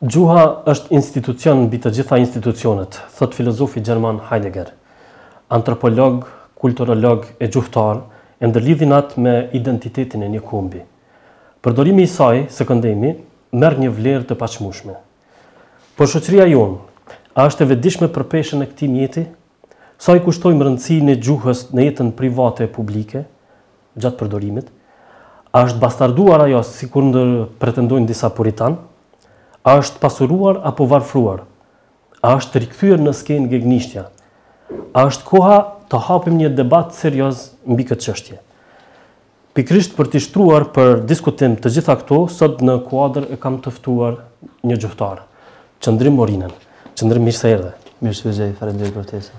Gjuha është institucion mbi të gjitha institucionet, thotë filozofi gjerman Heidegger. Antropologë, kulturologë e gjuhëtarë e ndërlidhin atë me identitetin e një kombi. Përdorimi i saj, së këndejmi, merr një vlerë të paçmueshme. Por shoqëria jonë, a është e vetëdijshme për peshën e këtij mjeti? Sa i kushtojmë rëndësi ne gjuhës në jetën private e publike? gjatë përdorimit, a është bastarduar ajo sikundër pretendojnë disa puritanë, a është pasuruar apo varfruar, a është rikthyer në skenë gegnishtja, a është koha të hapim një debat serioz mbi këtë çështje. Pikërisht për t'i shtruar për diskutim të gjitha këto, sot në kuadër e kam të ftuar një gjuhëtar, Qëndrim Morinën. Qëndrim mirë se erdhe. Mirë se ju gjej, faleminderit për ftesën.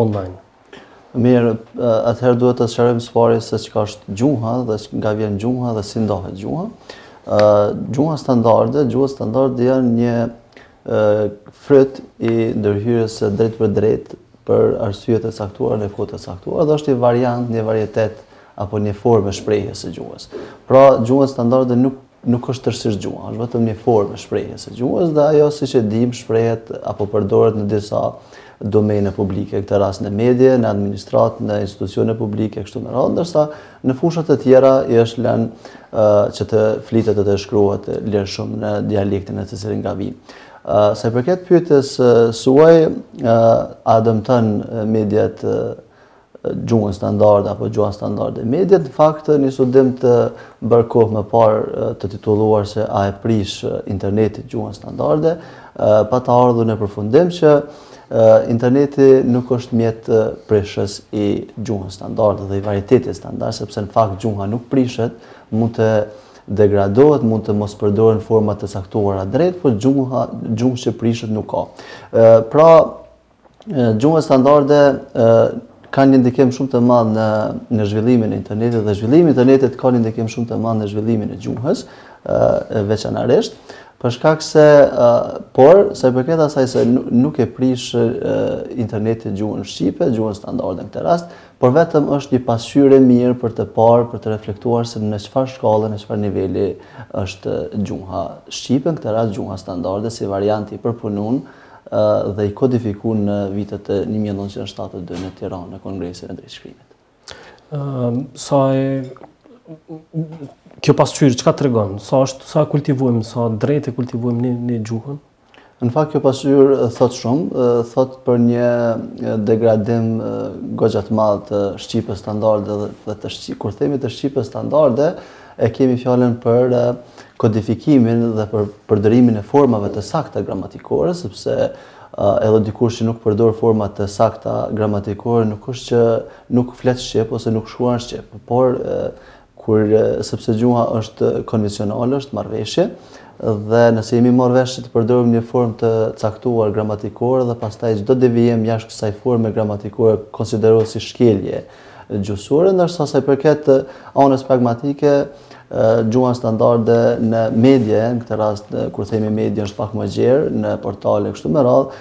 online. Mirë, atëherë duhet të sqarojmë së pari se çka është gjuha dhe nga vjen gjuha dhe si ndahet gjuha. Ë gjuha standarde, gjuhët standarde janë një fryt i ndërhyrjes së drejtpërdrejtë për arsye të caktuara në kohë të caktuara dhe është një variant, një varietet apo një formë e shprehjes së gjuhës. Pra, gjuha standarde nuk nuk është tërësisht gjuha, është vetëm një formë e shprehjes së gjuhës dhe ajo siç e dimë shprehet apo përdoret në disa domene publike, këtë rast në medie, në administratë, në institucione publike kështu me radhë, ndërsa në fusha të tjera i është lënë që të flitet dhe të shkruhet lirshëm në dialektin secili nga vjen. Sa i përket pyetjes suaj, a dëmton mediat gjuhën standarde apo gjuha standarde mediat, në fakt në një studim të bërë kohë më parë të titulluar se a e prish interneti gjuhën standarde, patëm ardhur në përfundim që interneti nuk është mjet prishës i gjuhës standarde dhe i varietetit standard, sepse në fakt gjuha nuk prishet, mund të degradohet, mund të mos përdoren forma të caktuara drejt, por gjuha, gjuhë që prishet nuk ka. Pra, Gjuha standarde ka një ndikim shumë të madh në në zhvillimin e internetit dhe zhvillimi i internetit ka një ndikim shumë të madh në zhvillimin e gjuhës, ë veçanërisht, për shkak se ë por sa i përket asaj se nuk e prish interneti gjuhën shqipe, gjuhën standarde në këtë rast, por vetëm është një pasqyrë e mirë për të parë, për të reflektuar se në çfarë shkalle, në çfarë niveli është gjuha shqipe, në këtë rast gjuha standarde si varianti i përpunun, dhe i kodifikum në vitet e një mijë e nëntëqind e shtatëdhjetë e dy në Tiranë në Kongresin e Drejtshkrimit. Ëm sa e kjo pasqyrë çka tregon? Sa është sa e kultivojmë, sa drejt e kultivojmë në në gjuhën? Në fakt kjo pasqyrë thot shumë, thot për një degradim goxha të madh të shqipes standarde dhe të shqip, kur themi të shqipes standarde, E kemi fjalën për kodifikimin dhe për përdorimin e formave të sakta gramatikore, sepse edhe dikush që nuk përdor forma të sakta gramatikore nuk është që nuk flet shqip ose nuk shkruan shqip, por kur sepse gjuha është konvencionale, është marrëveshje dhe nëse jemi marrë vesh që të përdorim një formë të caktuar gramatikore dhe pastaj çdo devijim jashtë kësaj forme gramatikore konsiderohet si shkelje e gjuhësore, ndërsa sa i përket anës pragmatike, gjuha standarde në medie, në këtë rast kur themi medie është pak më gjerë, në portale kështu me radhë,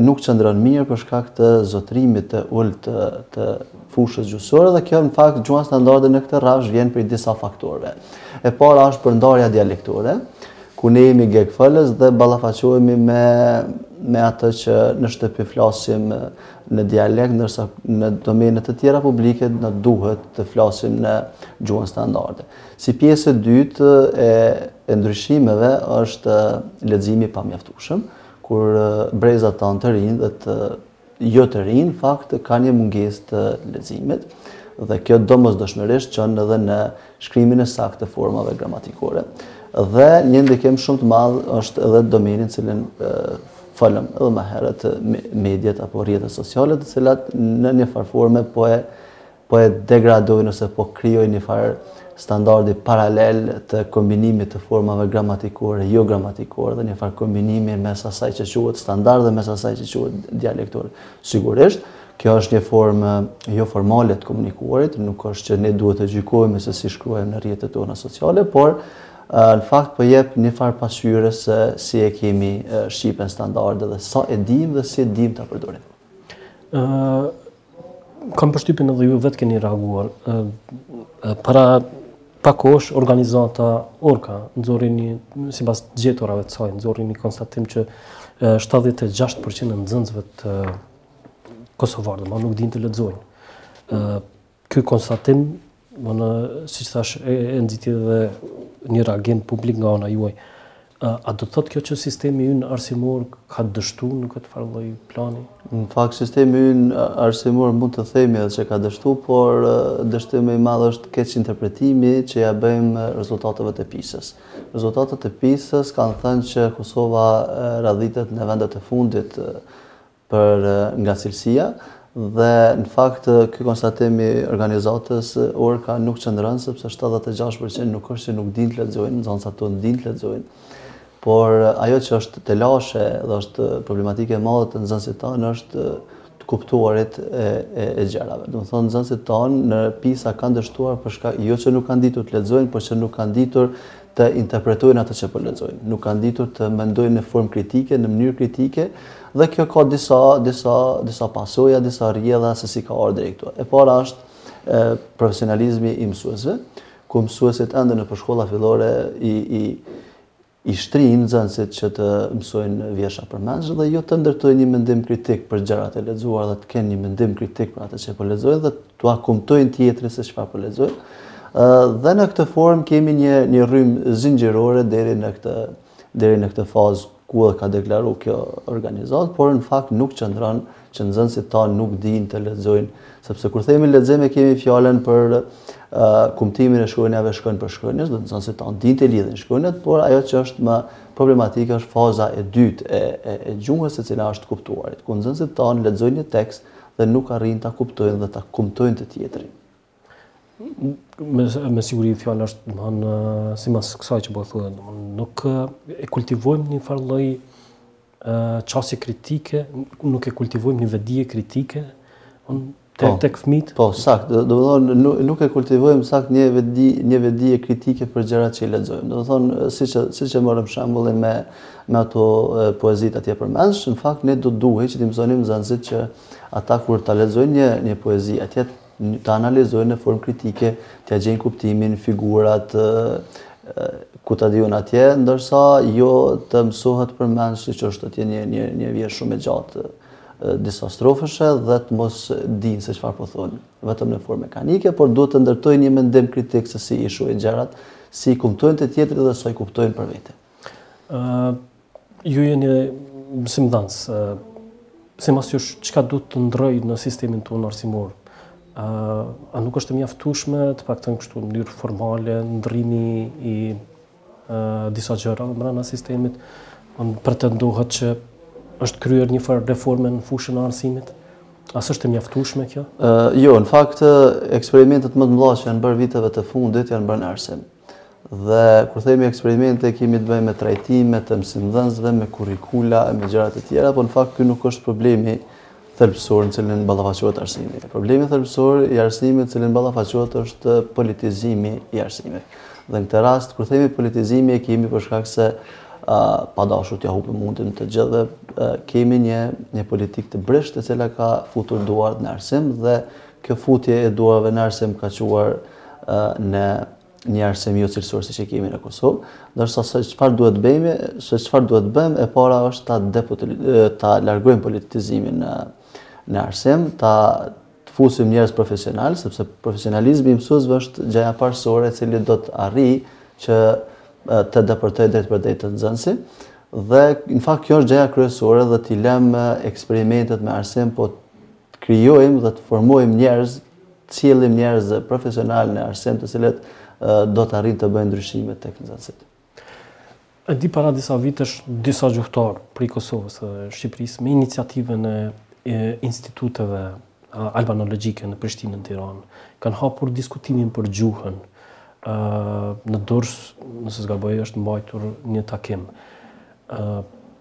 nuk qëndron mirë për shkak të zotërimit të ulët të, të fushës gjuhësore dhe kjo në fakt gjuha standarde në këtë rast vjen prej disa faktorëve. E para është përndarja dialektore, ku ne jemi gegfolës dhe ballafaqohemi me me atë që në shtëpi flasim në dialekt ndërsa në domene të tjera publike na duhet të flasim në gjuhën standarde. Si pjesë e dytë e e ndryshimeve është leximi i pamjaftueshëm, kur brezat tanë të rinj dhe të jo të rinj në fakt kanë një mungesë të leximit dhe kjo domosdoshmërisht çon edhe në shkrimin jo të saktë të formave gramatikore dhe një ndikim shumë të madh është edhe domeni të cilin folëm edhe më herët mediat apo rrjetet sociale të cilat në një farë forme po e po e degradojnë ose po krijojnë një farë standardi paralel të kombinimit të formave gramatikore, jogramatikore dhe një farë kombinimi mes asaj që quhet standard dhe mes asaj që quhet dialektor. Sigurisht, Kjo është një formë jo formale e të komunikuarit, nuk është që ne duhet të gjykojmë se si shkruajmë në rrjetet tona sociale, por në fakt po jep një farë pasqyre se si e kemi shqipen standarde dhe sa e dimë dhe si e dimë ta përdorim. Ë kam përshtypjen edhe ju vetë keni reaguar. Ë para pak kohësh organizata Orka nxori një sipas gjeturave të saj nxori një konstatim që 76% e nxënësve të Kosovës, domethënë nuk dinë të lexojnë. Ky konstatim, domethënë, siç thashë, e, e nxiti dhe një reagim publik nga ana juaj. A, a do të thotë kjo që sistemi ynë arsimor ka dështu në këtë farë lloj plani? Në fakt, sistemi ynë arsimor mund të themi edhe që ka dështu, por dështimi më i madh është keqinterpretimi që ia bëjmë rezultateve të PISA-s. Rezultatet e PISA-s kanë thënë që Kosova radhitet në vendet e fundit për nga cilësia dhe në fakt ky konstatim i organizatës Orka nuk qëndron sepse 76% nuk është që nuk dinë të lexojnë, nxënësit tanë dinë të lexojnë. Por ajo që është telashe dhe është problematikë e madhe te nxënësit tanë është të kuptuarit e, e, e gjërave. Domethënë nxënësit tanë në PISA kanë dështuar për shkak jo që nuk kanë ditur të lexojnë, por që nuk kanë ditur të interpretojnë atë që po lexojnë. Nuk kanë ditur të mendojnë në formë kritike, në mënyrë kritike, dhe kjo ka disa disa disa pasoja, disa rrjedha se si ka ardhur deri këtu. E para është e, profesionalizmi i mësuesve, ku mësuesit ende nëpër shkolla fillore i i i shtyjnë nxënësit që të mësojnë vjersha përmendsh dhe jo të ndërtojnë një mendim kritik për gjërat e lexuara dhe të kenë një mendim kritik për atë që po lexojnë dhe t'ia kumtojnë tjetrit se çfarë po lexojnë. Ë dhe në këtë formë kemi një një rrymë zinxhirore deri në këtë deri në këtë fazë ku e ka deklaruar kjo organizatë, por në fakt nuk qëndron që nxënësit tanë nuk dinë të lexojnë, sepse kur themi lexim e kemi fjalën për uh, kumtimin e shkronjave shkronjë për shkronjë, domethënë nxënësit tanë dinë t'i lidhin shkronjat, por ajo që është më problematika është faza e dytë e, e, e gjuhës e cila është të kuptuarit, ku nxënësit tanë lexojnë një tekst dhe nuk arrijnë ta kuptojnë dhe ta kumtojnë te tjetri. Me, me siguri fjala është, domethënë, sipas kësaj që po thoni, domethënë nuk e kultivojmë një farë lloj qasje kritike, nuk e kultivojmë një vetëdije kritike, te po, tek fëmijët. Po, saktë, domethënë nuk, nuk e kultivojmë saktë një vetëdi, një vetëdije kritike për gjërat që i lexojmë. Domethënë, siç siç e morëm shembullin me me ato poezitë atje përmendsh, në fakt ne do duhej që t'i mësonim nxënësit që ata kur ta lexojnë një një poezi atje ta analizojnë në formë kritike, t'ia gjejnë kuptimin, figurat ku ta di unë atje, ndërsa jo të mësohet përmend siç është atje një një një vjershë shumë e gjatë disa strofëshe dhe të mos dinë se çfarë po thonë, vetëm në formë mekanike, por duhet të ndërtojnë një mendim kritik se si i shohin gjërat, si i kuptojnë të tjerët dhe sa i kuptojnë për vete. Ju jeni mësimdhënës, simas jush, çka duhet të ndrrojë në sistemin tonë arsimor? A nuk është e mjaftushme, të paktën kështu në mënyrë formale, ndrrimi i disa gjërave mbrena sistemit, pretendohet që është kryer një farë reforme në fushën e arsimit? A s'është e mjaftushme kjo? Jo, në fakt, eksperimentet më të mdha që janë bërë viteve të fundit, janë bërë në arsim. Dhe kur themi eksperimente, kemi të bëjmë me trajtime të mësimdhënësve, me kurrikula e me gjëra të tjera, por në fakt ky nuk është problemi thelbësor në cilin ballafaqohet arsimi. Problemi thelbësor i arsimit në cilin ballafaqohet është politizimi i arsimit. Dhe në këtë rast kur themi politizimi e kemi për shkak se pa dashur t'ia hupim mundin të gjithëve, kemi një një politikë të brishtë e cila ka futur duart në arsim dhe kjo futje e duarve në arsim ka çuar në një arsim jo cilësor siç e kemi në Kosovë, ndërsa se çfarë duhet të bëjmë, se çfarë duhet të bëjmë, e para është ta depoli, ta largojmë politizimin në në arsim, ta të fusim njerëz profesionalë, sepse profesionalizmi i mësuesve është gjëja parësore e cili do të arrijë që të depërtojë drejtpërdrejt te nxënësit. Dhe në fakt kjo është gjëja kryesore dhe t'i lëmë eksperimentet me arsim, po Të krijojmë dhe të formojmë njerëz, të sjellim njerëz profesionalë në arsim të cilët do të arrijnë të bëjnë ndryshime tek nxënësit. E di para disa vitesh disa gjuhëtarë prej Kosovës dhe Shqipërisë me iniciativën e instituteve albanologjike në Prishtinë në Tiranë kanë hapur diskutimin për gjuhën në Durrës, nëse s'gaboj është mbajtur një takim.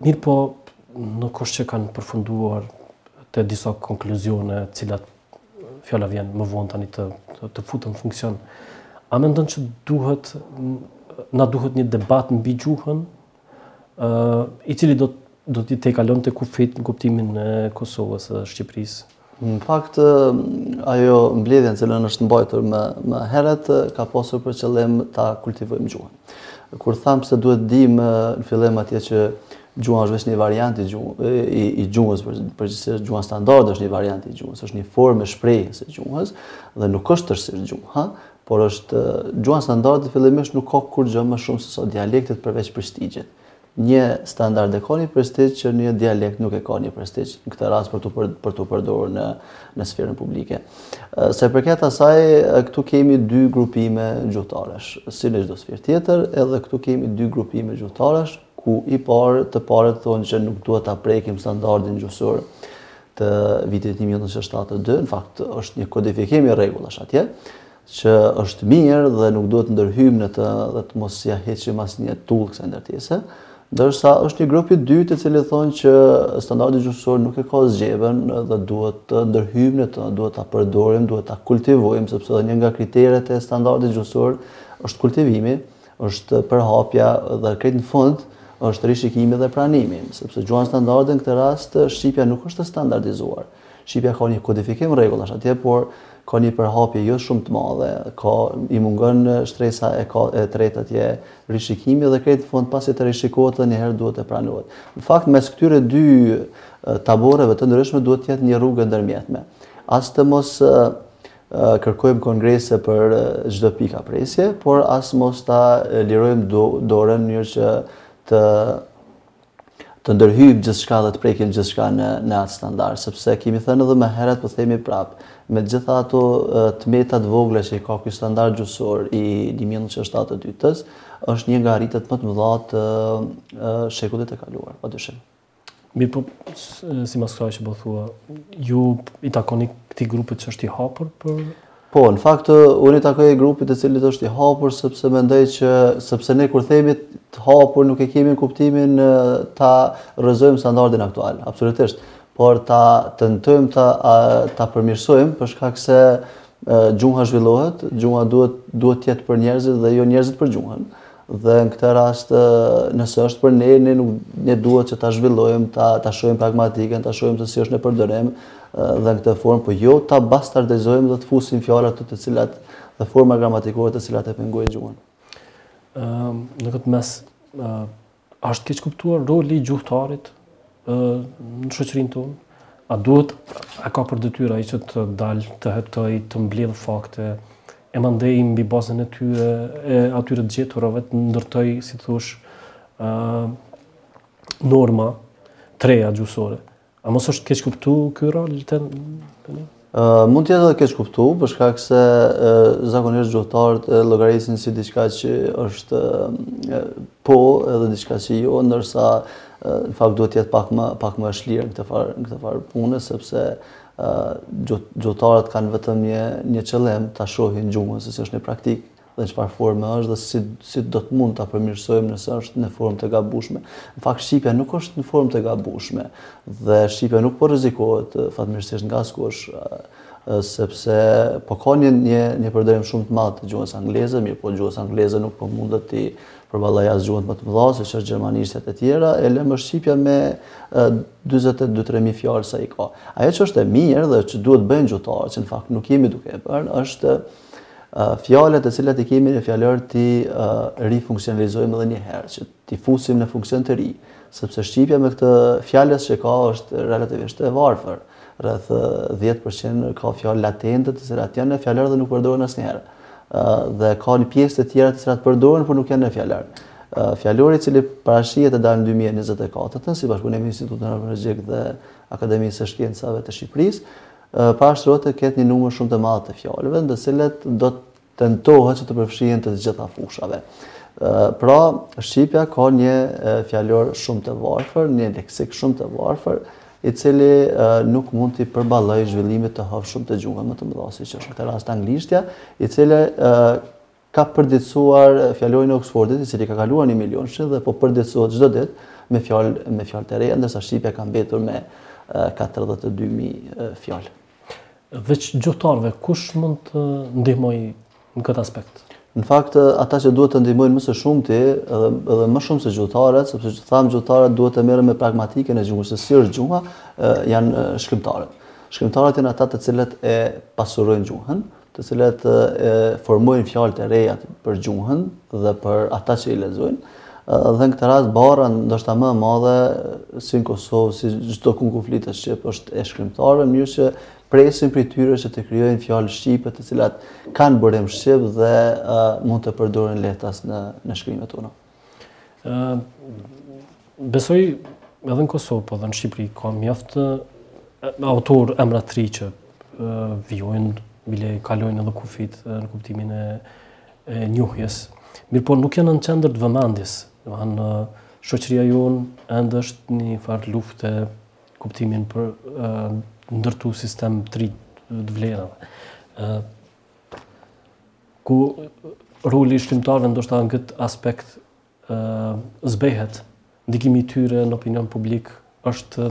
Mirëpo, nuk është që kanë përfunduar te disa konkluzione, të cilat fjala vjen më vonë tani të të futen në funksion. A mendon që duhet na duhet një debat mbi gjuhën, ë i cili do do t'i tejkalonte kufijtë në kuptimin e Kosovës dhe Shqipërisë? Në fakt, ajo mbledhja në cilën është mbajtur më, më herët ka pasur për qëllim ta kultivojmë gjuhën. Kur thamë se duhet dimë në fillim atje që gjuha është veç një variant i gjuhës, i, i gjuhës përgjithësisht gjuha standard është një variant i gjuhës, është një formë e shprehjes së gjuhës dhe nuk është tërësisht gjuha, por është gjuha standarde fillimisht nuk ka kurrgjë më shumë se sa dialektet përveç prestigjit. Një standard e ka një prestigj që një dialekt nuk e ka një prestigj, në këtë rast për t'u për t'u përdorur në në sferën publike. Sa i përket asaj, këtu kemi dy grupime gjuhëtaresh, si në çdo sferë tjetër, edhe këtu kemi dy grupime gjuhëtaresh, ku i parë, të parët thonë që nuk duhet ta prekim standardin gjuhësor të vitit 1972, në fakt është një kodifikim i rregullash atje, që është mirë dhe nuk duhet të ndërhyjmë në të dhe të mos ia heqim asnjë tullë kësaj ndërtese, ndërsa është një grup i dytë të cilët thonë që standardi gjuhësor nuk e ka zgjedhën dhe duhet të ndërhyjmë në të, duhet ta përdorim, duhet ta kultivojmë sepse edhe një nga kriteret e standardit gjuhësor është kultivimi, është përhapja dhe krejt në fund është rishikimi dhe pranimi, sepse gjuha standarde në këtë rast shqipja nuk është e standardizuar. Shqipja ka një kodifikim rregullash atje, por ka një përhapje jo shumë të madhe, ka i mungon shtresa e ka e tretë atje rishikimi dhe krejt në fund pasi të rishikohet edhe një herë duhet të pranohet. Në fakt mes këtyre dy taboreve të ndryshme duhet të jetë një rrugë e ndërmjetme. As të mos kërkojmë kongrese për çdo pikë a presje, por as mos ta lirojmë dorën në mënyrë që të të ndërhyjë gjithçka dhe të prekim gjithçka në në atë standard, sepse kemi thënë edhe më herët, po themi prapë, me gjithë ato të meta të vogla që i ka ky standard gjuhësor i 1972-s, është një nga arritjet më të mëdha të shekullit të kaluar, pa dyshim. Mirëpo, simbas kësaj që po thua, ju i takoni këtij grupit që është i hapur për... Po, në fakt unë i takoj grupit të cilit është i hapur sepse mendoj që sepse ne kur themi të hapur nuk e kemi në kuptimin ta rrëzojmë standardin aktual, absolutisht, por ta tentojmë ta ta përmirësojmë për shkak se gjuha zhvillohet, gjuha duhet duhet të jetë për njerëzit dhe jo njerëzit për gjuhën. Dhe në këtë rast, nëse është për ne, ne nuk ne duhet që ta zhvillojmë, ta ta shohim pragmatikën, ta shohim se si është në përdorim dhe në këtë formë, po jo ta bastardizojmë dhe të fusim fjalë ato të cilat dhe forma gramatikore të cilat e pengojnë gjuhën. Ëm në këtë mes a është keqkuptuar roli i gjuhëtarit ë në shoqërinë tonë. A duhet a ka për detyrë ai që të dalë të hetojë, të mbledhë fakte, e mandej mbi bazën e tyre, e atyre të gjeturave të ndërtojë, si të thuash, uh, norma të reja gjuhësore. A mos është keqkuptu ky rol të të Uh, mund të jetë edhe keqkuptu, për shkak se uh, zakonisht gjuhëtarin e llogarisin si diçka që është uh, po edhe diçka që jo, ndërsa uh, në fakt duhet të jetë pak më pak më e shlirë në këtë farë këtë farë pune sepse Gjuhëtarët kanë vetëm një një qëllim, ta shohin gjuhën se si është në praktikë dhe në çfarë forme është dhe si si do të mund ta përmirësojmë nëse është në formë të gabueshme. Në fakt shqipja nuk është në formë të gabueshme dhe shqipja nuk po rrezikohet fatmirësisht nga askush sepse po ka një një një përdorim shumë të madh të gjuhës angleze, mirëpo gjuhës angleze nuk po mundet t'i përballojë as gjuhët më të mëdha siç është gjermanishtja e të tjera, e lëre më shqipja me 42 mijë fjalë sa i ka. Ajo që është e mirë dhe që duhet të bëjnë gjuhëtarët, që në fakt nuk jemi duke e bërë, është fjalët e cilat i kemi në fjalor t'i rifunksionalizojmë edhe një herë, që t'i fusim në funksion të ri, sepse shqipja me këtë fjalës që ka është relativisht e varfër. rreth 10% ka fjalë latente të cilat janë në fjalor dhe nuk përdoren asnjëherë. Dhe ka një pjesë të tjera të cilat përdoren por nuk janë në fjalor. Fjalori i cili parashihet të dalë në 2024-ën si bashkëpunim i Institutit Albanologjik dhe Akademisë së Shkencave të Shqipërisë, parashtrohet të ketë një numër shumë të madh të fjalëve, ndër të cilat do të tentohet që të përfshihen të gjitha fushave. Pra, Shqipja ka një fjalor shumë të varfër, një leksik shumë të varfër, i cili nuk mund t'i përballojë zhvillimit të hovshëm të gjuhëve më të mëdha, siç është në këtë rast anglishtja, e cila ka përditësuar fjalorin e Oxfordit, i cili ka kaluar një milion shqin dhe po përditësohet çdo ditë me fjalë të reja, ndërsa Shqipja ka mbetur me 42.000 fjalë. Veç gjuhëtarëve, kush mund të ndihmojë në këtë aspekt? Në fakt, ata që duhet të ndihmojnë më së shumti dhe edhe më shumë se gjuhëtarët, sepse siç thamë gjuhëtarët duhet të merren me pragmatikën e gjuhës, se si është gjuha, janë shkrimtarët. Shkrimtarët janë ata të cilët e pasurojnë gjuhën, të cilët formojnë fjalët e reja për gjuhën dhe për ata që i lexojnë. Dhe në këtë rast barra ndoshta më e madhe si në Kosovë, si çdokund ku flitet shqip, është e shkrimtarëve, në mënyrë që presim prej tyre që të krijojnë fjalë shqipe të cilat kanë burim shqip dhe mund të përdoren lehtas në në shkrimet tona. Besoj edhe në Kosovë, po dhe në Shqipëri, ka mjaft autorë emra të rinj që vijnë, bile kalojnë edhe kufijtë në kuptimin e, e njohjes. Mirëpo nuk janë në qendër të vëmendjes. Domethënë shoqëria jonë ende është në një farë lufte në kuptimin për me ndërtu sistem të ri të vlerave. ku roli i shkrimtarëve ndoshta në këtë aspekt ë zbehet ndikimi i tyre në opinion publik është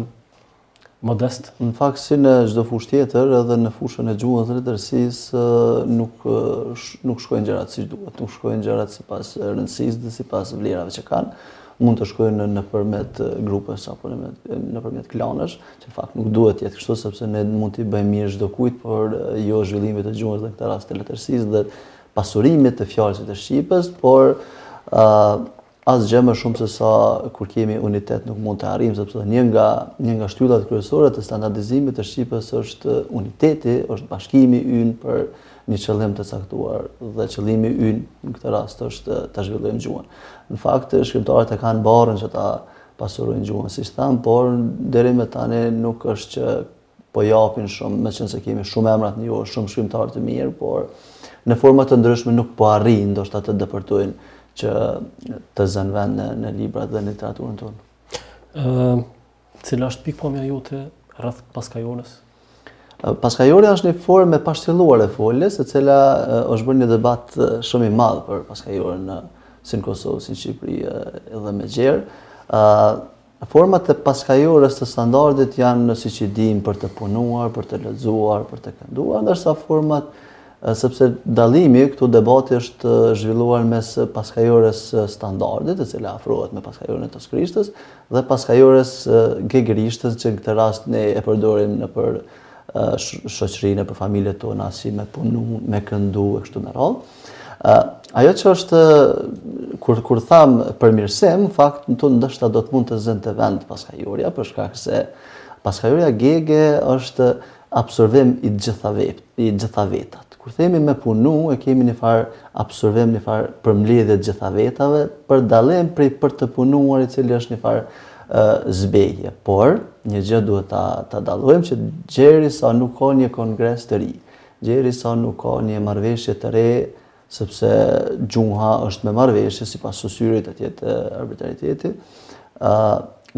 modest. Në fakt si në çdo fushë tjetër, edhe në fushën e gjuhës dhe letërsisë nuk nuk shkojnë gjërat siç duhet, nuk shkojnë gjërat sipas rëndësisë dhe sipas vlerave që kanë mund të shkojnë nëpërmjet grupeve apo nëpërmjet klanesh, Në fakt nuk duhet të jetë kështu sepse ne mund t'i bëjmë mirë çdokujt, por jo zhvillimit të gjuhës dhe në këtë rast të letërsisë dhe pasurimit të fjalës së shqipes, por asgjë më shumë se sa kur kemi unitet nuk mund të arrijmë sepse një nga një nga shtyllat kryesore të standardizimit të shqipes është uniteti, është bashkimi ynë për një qëllim të caktuar dhe qëllimi ynë në këtë rast është ta zhvillojmë gjuhën. Në fakt shkrimtarët e kanë barrën që ta pasurojnë gjuhën, siç thamë, por deri me tani nuk është që po japin shumë, meqenëse kemi shumë emra të njohur, shumë shkrimtarë të mirë, por në forma të ndryshme nuk po arrijnë, ndoshta të depërtojnë që të zënë vend në, në libra dhe në literaturën tonë. Uh, cila është pikëpamja jote rreth paskajores? Paskajorja është një formë e pashtjelluar e foljes, e cila është bërë një debat shumë i madh për paskajorën në si në Kosovë, si në Shqipëri edhe më gjerë. Format e paskajores të standardit janë në siç e dimë për të punuar, për të lexuar, për të kënduar, ndërsa format, sepse dallimi këtu debati është zhvilluar mes paskajores së standardit, e cila afrohet me paskajoren e toskërishtes, Dhe paskajores gegërishtes që në këtë rast ne e përdorim nëpër shoqëri, nëpër familjet tona si me punu, me këndu e kështu me radhë. Ajo që është kur kur them përmirësim, në fakt në tund ndoshta do të mund të zënte vend paskajorja për shkak se paskajorja gege është absorbim i gjitha vetat. Kur themi me punu, e kemi një farë absorbim, një farë përmbledhje të gjitha vetave, për dallim prej për të punuar i cili është një farë zbehje. Por, një gjë duhet ta dallojmë që gjerisa nuk ka një kongres të ri, gjerisa nuk ka një marrëveshje të re sepse gjuha është me marrëveshje sipas Sosyrit atje te arbitrariteti, ë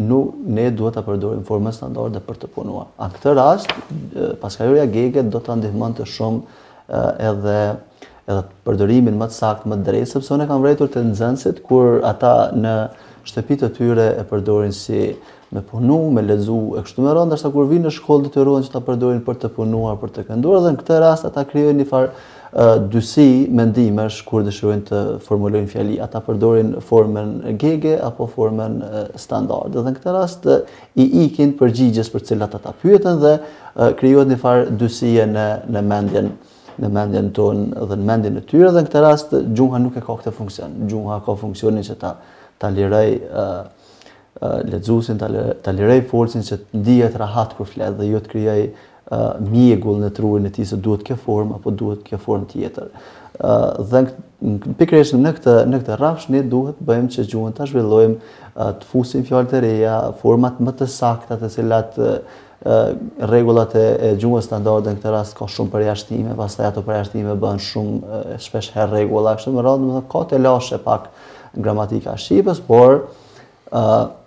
nuk ne duhet ta përdorim formën standarde për të punuar. A këtë rast paskajorja gege do ta ndihmonte shumë edhe edhe përdorimin më të saktë, më të drejtë, sepse unë kam vërejtur te nxënësit kur ata në shtëpi të tyre e përdorin si me punu, me lexu e kështu me radhë, ndërsa kur vijnë në shkollë detyrohen që ta përdorin për të punuar, për të kënduar dhe në këtë rast ata krijojnë një farë uh, dysi mendimesh kur dëshirojnë të formulojnë fjali, a ta përdorin formën gege apo formën uh, standard. Dhe në këtë rast uh, i ikin përgjigjes për cilat ata pyeten dhe uh, krijohet një farë dysie në në mendjen në mendjen tonë dhe në mendjen e tyre dhe në këtë rast gjuha nuk e ka këtë funksion. Gjuha ka funksionin që ta ta lirojë uh, lexuesin ta lirojë folësin që të ndihet rahat kur flet dhe jo të krijojë mjegull në trurin e tij se duhet kjo formë apo duhet kjo formë tjetër. Dhe pikërisht në këtë në këtë rrafsh ne duhet të bëjmë që gjuhën ta zhvillojmë, të fusim fjalë të reja, format më të sakta të cilat rregullat e gjuhës standarde në këtë rast ka shumë përjashtime, pastaj ato përjashtime bëhen shumë shpesh herë rregulla, kështu me radhë, domethënë ka të lashta pak gramatika e shqipës, por ë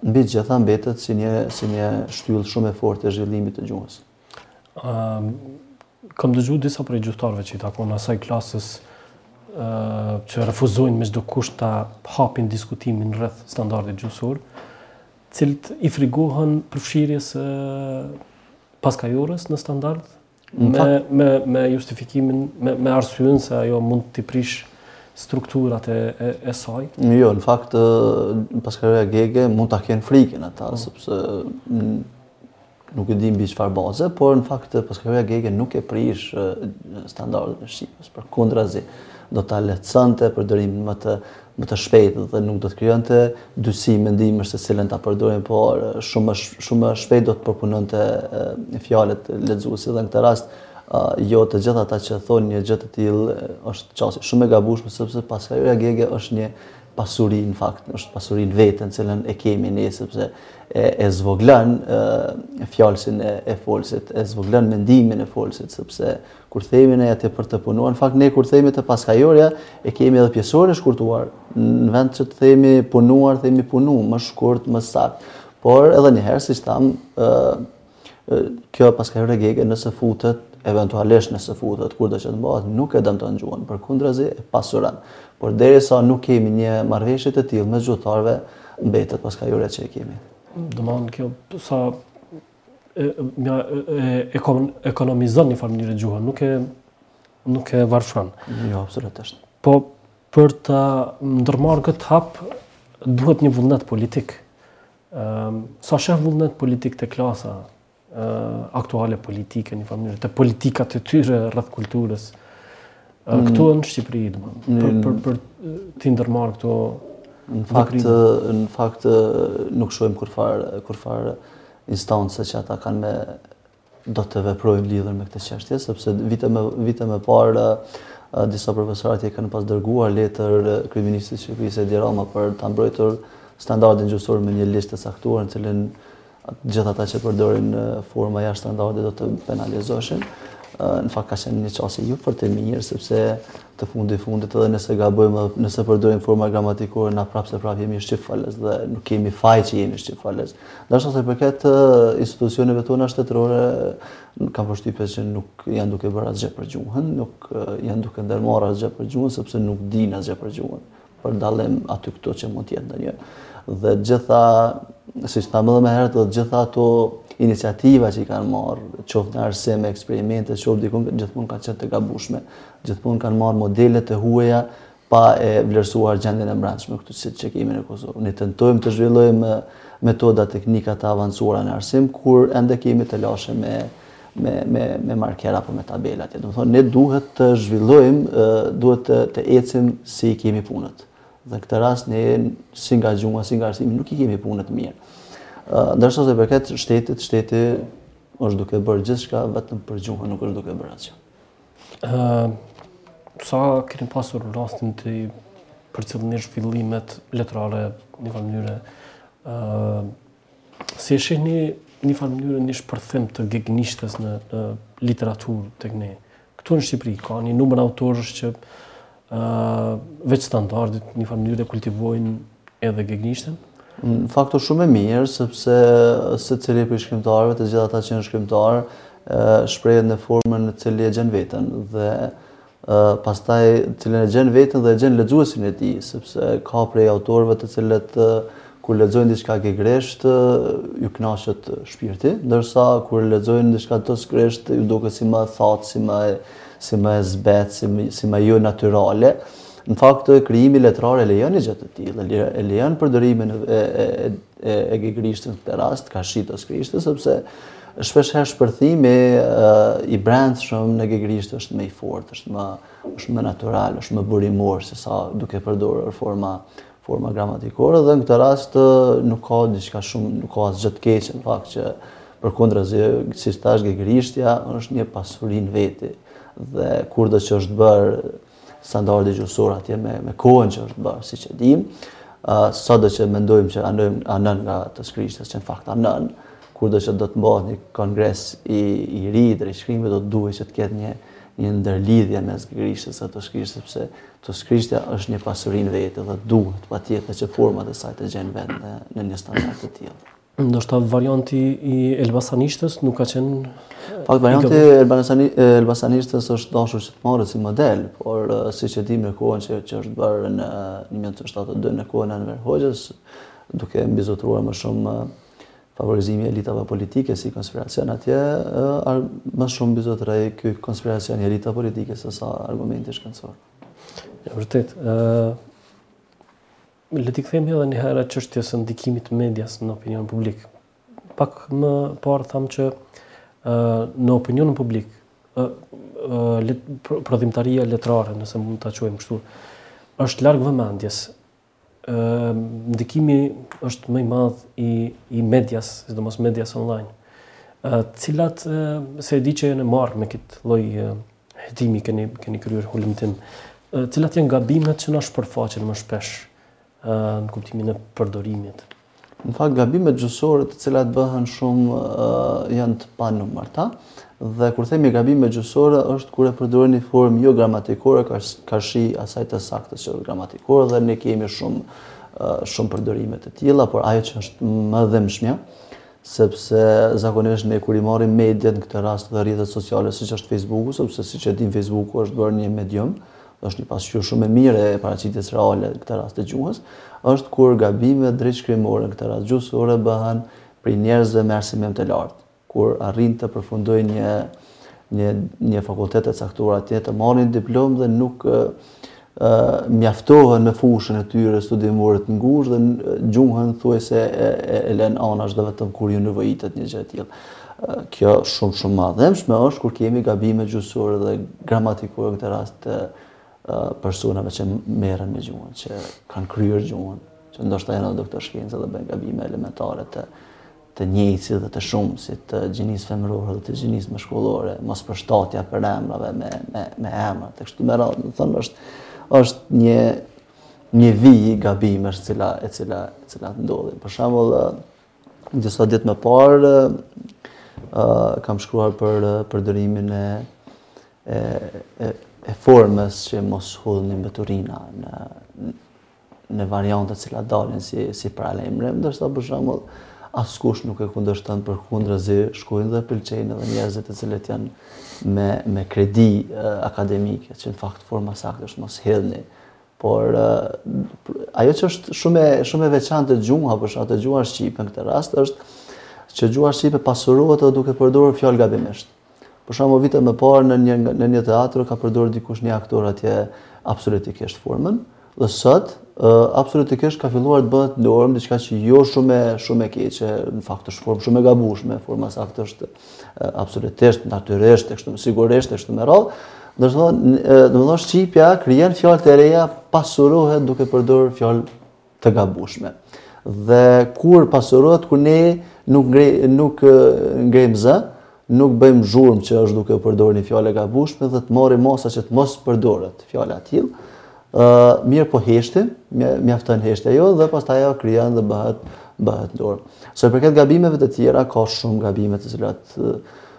mbi të gjitha mbetet si një si një shtyllë shumë e fortë e zhvillimit të gjuhës. ë kam dëgjuar disa prej gjuhëtarëve që i takon asaj klasës ë që refuzojnë me çdo kusht ta hapin diskutimin rreth standardit gjuhësor, të cilët i frigohen përfshirjes së paskajorës në standard me justifikimin, me arsyen se ajo mund t'i prish strukturat e saj? Jo, në fakt, paskajorja gege mund ta kenë frikën ata, po. sepse nuk e di mbi çfarë baze, por në fakt, paskajorja gege nuk e prish standardin e shqipës, përkundrazi, do ta lehtësonte përdorimin më të më të shpejtë dhe nuk do të krijonte dysi mendimesh se cilën ta përdorim, por shumë shumë shpejt do të përpunonte fjalët lexuesi dhe në këtë rast jo të gjithë ata që thonë një gjë të tillë është qasje shumë e gabueshme sepse paskajorja gege është një pasuri në fakt, është pasuri në veten cilën e kemi ne sepse e, e zvogëlon fjalësin e, e folësit, e zvogëlon mendimin e folësit sepse Kur themi ne atje për të punuar, në fakt ne kur themi te paskajorja, e kemi edhe pjesoren e shkurtuar. Në vend që të themi punuar, themi punu, më shkurt, më sakt. Por edhe njëherë, siç thamë, kjo paskajore gege nëse futet, eventualisht nëse futet, kurdo që të bëhet, nuk e dëmton gjuhën, përkundrazi e pasuron. Por derisa nuk kemi një marrëveshje të tillë mes gjuhëtarëve, mbetet paskajorja që e kemi. Domethënë kjo, sa nga e ekonomizon në njëfarë mënyre gjuhën, nuk e nuk e varfron. Jo, absolutisht. Po për ta ndërmarrë këtë hap duhet një vullnet politik. Ëm sa sheh vullnet politik te klasa aktuale politike në njëfarë mënyre te politikat e tyre rreth kulturës. Mm. Këtu në Shqipëri, mm. për, për, t'i ndërmarrë këto... Në fakt, në fakt nuk shohim kurrfarë, kurrfarë instance që ata kanë me do të veprojnë lidhur me këtë çështje, sepse vite me, vite më parë disa profesorë i kanë pas dërguar letër kryeministrit të Shqipërisë Edi Rama për ta mbrojtur standardin gjuhësor me një ligj të caktuar në cilin Të gjithë ata që përdorin forma jashtë standardit do të penalizoheshin. Në fakt ka qenë një qasje jo fort e mirë, sepse te fundi i fundit edhe nëse gabojmë, nëse përdorim forma gramatikore, na prapëseprapë jemi shqipfolës dhe nuk kemi faj që jemi shqipfolës. Tash sa u përket institucioneve tona shtetërore, kam përshtypje që nuk janë duke bërë asgjë për gjuhën, nuk janë duke ndërmarrë asgjë për gjuhën, sepse nuk dinë asgjë për gjuhën. për dallim aty këtu që mund të jetë ndonjë. Të gjitha, siç thamë edhe më herët, të gjitha ato iniciativa që i kanë marrë, qoftë në arsim, eksperimente, qoftë dikun, gjithmonë kanë qenë të gabushme. Gjithmonë kanë marrë modele të huaja pa e vlerësuar gjendjen e brendshme këtu siç e kemi në Kosovë. Ne tentojmë të zhvillojmë metoda teknika të avancuara në arsim, kur ende kemi telashe me me me me markera apo me tabela. Do të thotë ne duhet të zhvillojmë, duhet të të ecim si i kemi punët. Dhe në këtë rast ne si nga gjuha, si nga arsimi nuk i kemi punët mirë. Ndërsa sa i përket shtetit, shteti është duke bërë gjithçka vetëm për gjuhën nuk është duke bërë asgjë. Ëh, sa keni pasur rastin të përcjellni zhvillimet letrare njëfarë mënyre ëh Si e shihni njëfarë mënyre një shpërthim të gegënishtes në literaturë tek ne? Edhe në Shqipëri ka një numër autorësh që veç standardit njëfarë mënyre e kultivojnë edhe gegënishten? Në fakt o shumë e mirë, sepse secili prej shkrimtarëve, të gjithë ata që janë shkrimtarë, shprehet në formën në cilën e gjen veten. Dhe pastaj të cilën e gjen veten dhe e gjen lexuesin e tij, sepse ka prej autorëve të cilët kur lexojnë diçka gegnisht ju kënaqet shpirti, ndërsa kur lexojnë diçka toskërisht ju duket si më e thatë, si më e si më e zbehtë, si më si më jo natyrale. Në fakt krijimi letrar e lejon një gjë të tillë, e lejon përdorimin e e gegnishtes në këtë rast, karshi toskërishtes, sepse shpeshherë shpërthimi i brendshëm në gegnisht është më i fortë, është më, është më natural, është më burimor, sesa duke përdorur forma forma gramatikore dhe në këtë rast nuk ka diçka shumë, nuk ka asgjë të keqe në fakt që përkundrazi, siç thashë gegnishtja është një pasuri në veti dhe kurdo që është bërë standardi gjuhësor atje në, në kohën që është bërë, siç e dimë, uh, sado që mendojmë që anon, anon nga toskërishtja që në fakt anon, kurdo që do të mbahet një kongres i, i ri drejtshkrimi do të duhej që të ketë një, një ndërlidhje mes gegnishtes e toskërishtes, sepse toskërishtja është një pasuri në vete dhe duhet pa tjetë që format e saj të gjejnë vend në, në një standard të tillë. Ndoshta varianti i Elbasanishtes nuk ka qenë pra varianti i Elbasanishtes është dashur që të marret si model, por siç e dimë në kohën që që është bërë në 1972 në kohën e Enver Hoxhës, duke mbizotruar më shumë favorizimi i elitave politike si konspiracion atje, më shumë mbizotrej ky konspiracion i elitave politike se sa argumenti shkencor. Ja vërtet, Le t'i kthehemi edhe një herë çështjes së ndikimit të medias në opinionin publik. Pak më parë thamë që në opinionin publik prodhimtaria letrare, nëse mund ta quajmë kështu, është larg vëmendjes. Ë ndikimi është më i madh i i medias, sidomos medias online. Të cilat, se e di që janë marrë me këtë lloj Hetimi keni keni kryer hulumtim. Cilat janë gabimet që na shpërfaqen më shpesh në kuptimin e përdorimit? Në fakt gabimet gjuhësore të cilat bëhen shumë janë të panumërta dhe kur themi gabime gjuhësore është kur e përdorin një formë jo gramatikore karshi asaj të saktës që është gramatikore dhe ne kemi shumë shumë përdorime të tilla, por ajo që është më e dhimbshmja sepse zakonisht ne kur i marrim mediat në këtë rast dhe rrjetet sociale siç është Facebooku, sepse siç e dimë Facebooku është bërë një medium, është një pasqyrë shumë e mirë e paraqitjes reale në këtë rast të gjuhës, është kur gabimet drejtshkrimore në këtë rast gjuhësore bëhen prej njerëzve me arsimim të lartë, kur arrin të përfundojnë një në një fakultet të caktuar edhe të marrin diplomë dhe nuk mjaftohen me fushën e tyre studimore të ngushtë dhe gjuhën thuajse e, e, e lën anash dhe vetëm kur iu nevojitet një gjë e tillë. Kjo shumë shumë më e dhimbshme është kur kemi gabime gjuhësore dhe gramatikore në këtë rast te personave që merren me gjuhën, që kanë kryer gjuhën, që ndoshta janë edhe doktor shkencë dhe bëjnë gabime elementare të të njëjësit dhe të shumësit, të gjinisë femërore dhe të gjinisë mashkullore, mospërshtatja e përemrave me, me, me emra, e kështu me radhë, domethënë është, është një, një vijë e gabimeve të cila, e cila, e cila ndodhin. Për shembull, disa ditë më parë, uh, kam shkruar për përdorimin e, e, e, e formës që mos hudhni mbeturina në, në variante të cilat dalin si si paralajmërim, ndërsa për shembull askush nuk e kundërshton përkundrazi, shkojnë dhe pëlqejnë edhe njerëzit të cilët janë me me kredi akademike, që në fakt forma e saktë është mos hidhni. Por ajo që është shumë shumë e veçantë te gjuha, për shembull te gjuha shqipe në këtë rast është që gjuha shqipe pasurohet edhe duke përdorur fjalë gabimisht. Për shembull, vite më parë në një në një teatër ka përdorur dikush një aktor atje absolutikisht formën dhe sot absolutikisht ka filluar të bëhet normë, diçka që jo shumë shumë e keqe, në fakt është formë shumë e gabueshme, forma e saktë është absolutisht natyrisht, e kështu me sigurisht, e kështu me radhë. Domethënë, domethënë shqipja krijon fjalë të reja, pasurohet duke përdorur fjalë të gabushme. Dhe kur pasurohet, kur ne nuk, ngre, nuk ngrejmë zë, nuk bëjmë zhurmë që është duke u përdorë një fjalë e gabushme dhe të marrim masa që të mos përdoret fjala e tillë, uh, mirë po heshtim, mjafton heshtja jonë dhe pastaj krijohet dhe bëhet, bëhet normë. Sa i përket gabimeve të tjera, ka shumë gabime të cilat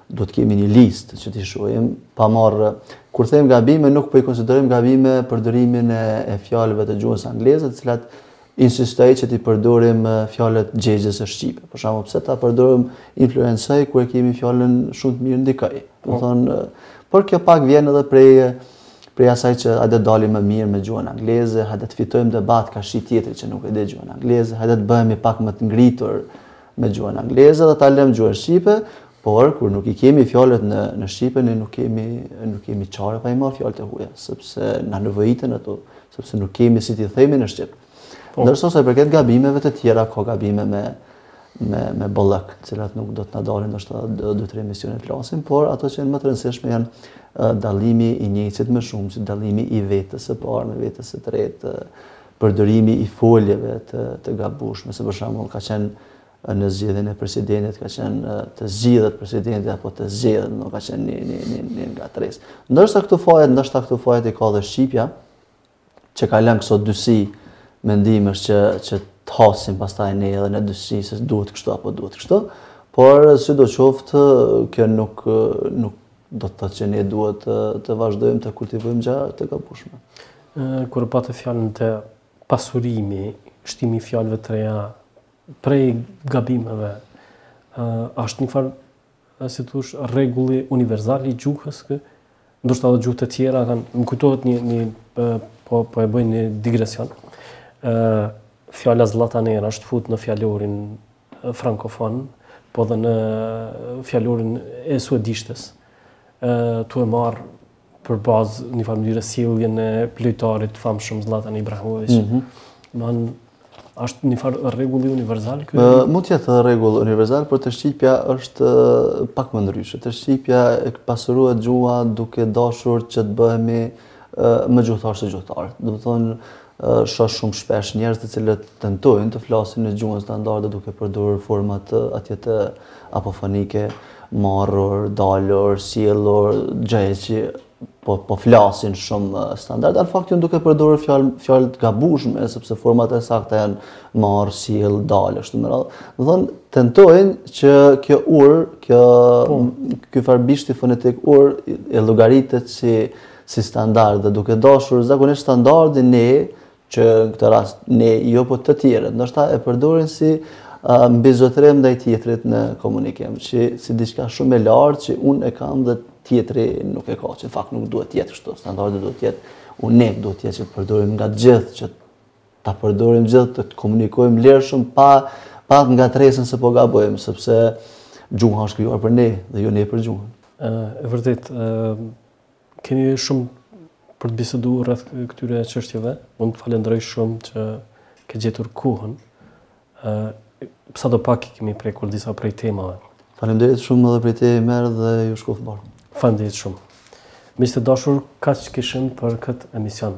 do të kemi një listë që t'i shohim pa marrë, kur them gabime nuk po i konsiderojmë gabime përdorimin e, e fjalëve të gjuhës angleze, të cilat insistoj që t'i përdorim fjalët gjegjëse shqipe. Për shembull, pse ta përdorim influencoj kur e kemi fjalën shumë të mirë ndikoj. Po. Domethënë, por kjo pak vjen edhe prej prej asaj që hajde të dalim më mirë me gjuhën angleze, hajde të fitojmë debat karshi tjetrit që nuk e di gjuhën angleze, hajde të bëhemi pak më të ngritur, me gjuhën angleze dhe ta lëmë gjuhën shqipe, por kur nuk i kemi fjalët në në shqipe ne nuk kemi nuk kemi çare pa i marrë fjalët e huaja, sepse na nevojiten ato, sepse nuk kemi si t'i themi në shqip. Po. Ndërsa sa i përket gabimeve të tjera ka gabime me me me bollëk, të cilat nuk do të na dalin ndoshta dy-tre emisione të flasim, por ato që janë më të rëndësishme janë dallimi i njëjësit me shumësin, dallimi i vetës së parë me vetës së tretë, përdorimi i foljeve të të gabueshme, se për shembull ka qenë në zgjedhjen e presidentit ka qenë të zgjidhet presidenti apo të zgjedhet, dhe ka qenë një një një një ngatërresë. Ndërsa këtu fajet, ndoshta këtu fajet i ka dhe shqipja që ka lënë këso dysi mendimesh që që të hasim pastaj ne edhe në dysi se duhet kështu apo duhet kështu, por sidoqoftë kjo nuk nuk do të thotë që ne duhet të vazhdojmë të kultivojmë gjëra të gabueshme. Kur e pate fjalën te pasurimi, shtimi i fjalëve të reja prej gabimeve, është një farë si të thuash rregulli universal i gjuhës që ndoshta edhe gjuhët e tjera kanë më kujtohet një një po po e bëj një digresion ë fjala zllatanera është futë në fjalorin frankofon, po dhe në fjalorin e suedishtes, tu e marrë për bazë në një farë mënyre sjelljen e lojtarit të famshëm Zlatan Ibrahimovic. Mm -hmm. Domethënë është një farë rregulli universal ky. Mund të jetë rregull universal, por te shqipja është pak më ndryshe. Te shqipja pasurohet gjuha duke dashur që të bëhemi më gjuhëtar se gjuhëtarët. Domethënë Shoh shumë shpesh njerëz të cilët tentojnë të flasin në gjuhën standarde duke përdorur forma të atilla apofonike, marrur, dalur, sjellur, gjoja që po, po flasin shumë standard, në fakt janë duke përdorur fjalë fjalë të gabuara sepse format e sakta janë marrë, sjellë, dalë, e kështu me radhë. Domethënë tentojnë që kjo ur, kjo po. ky farë bishti fonetik ur e llogaritet si si standard dhe duke dashur zakonisht standardin ne që në këtë rast ne jo po të tjerët, ndoshta e përdorin si uh, mbizotrim ndaj tjetrit në komunikim, që si diçka shumë e lartë që unë e kam dhe tjetri nuk e ka, që në fakt nuk duhet të jetë kështu, standardi duhet të jetë unik, duhet të jetë që të përdoret nga gjithë, që ta përdorim gjithë, të, të komunikojmë lirshëm pa pa ngatërresën se po gabojmë, sepse gjuha është krijuar për ne dhe jo ne për gjuhën. Ë vërtetë, ë Kemi shumë për të biseduar rreth këtyre çështjeve. Unë të falenderoj shumë që ke gjetur kohën. ë sa do pak i kemi prekur disa prej temave. Faleminderit shumë edhe prej teje dhe ju shkoftë mbarë. Faleminderit shumë. Miq të dashur, kaq kishim për këtë emision.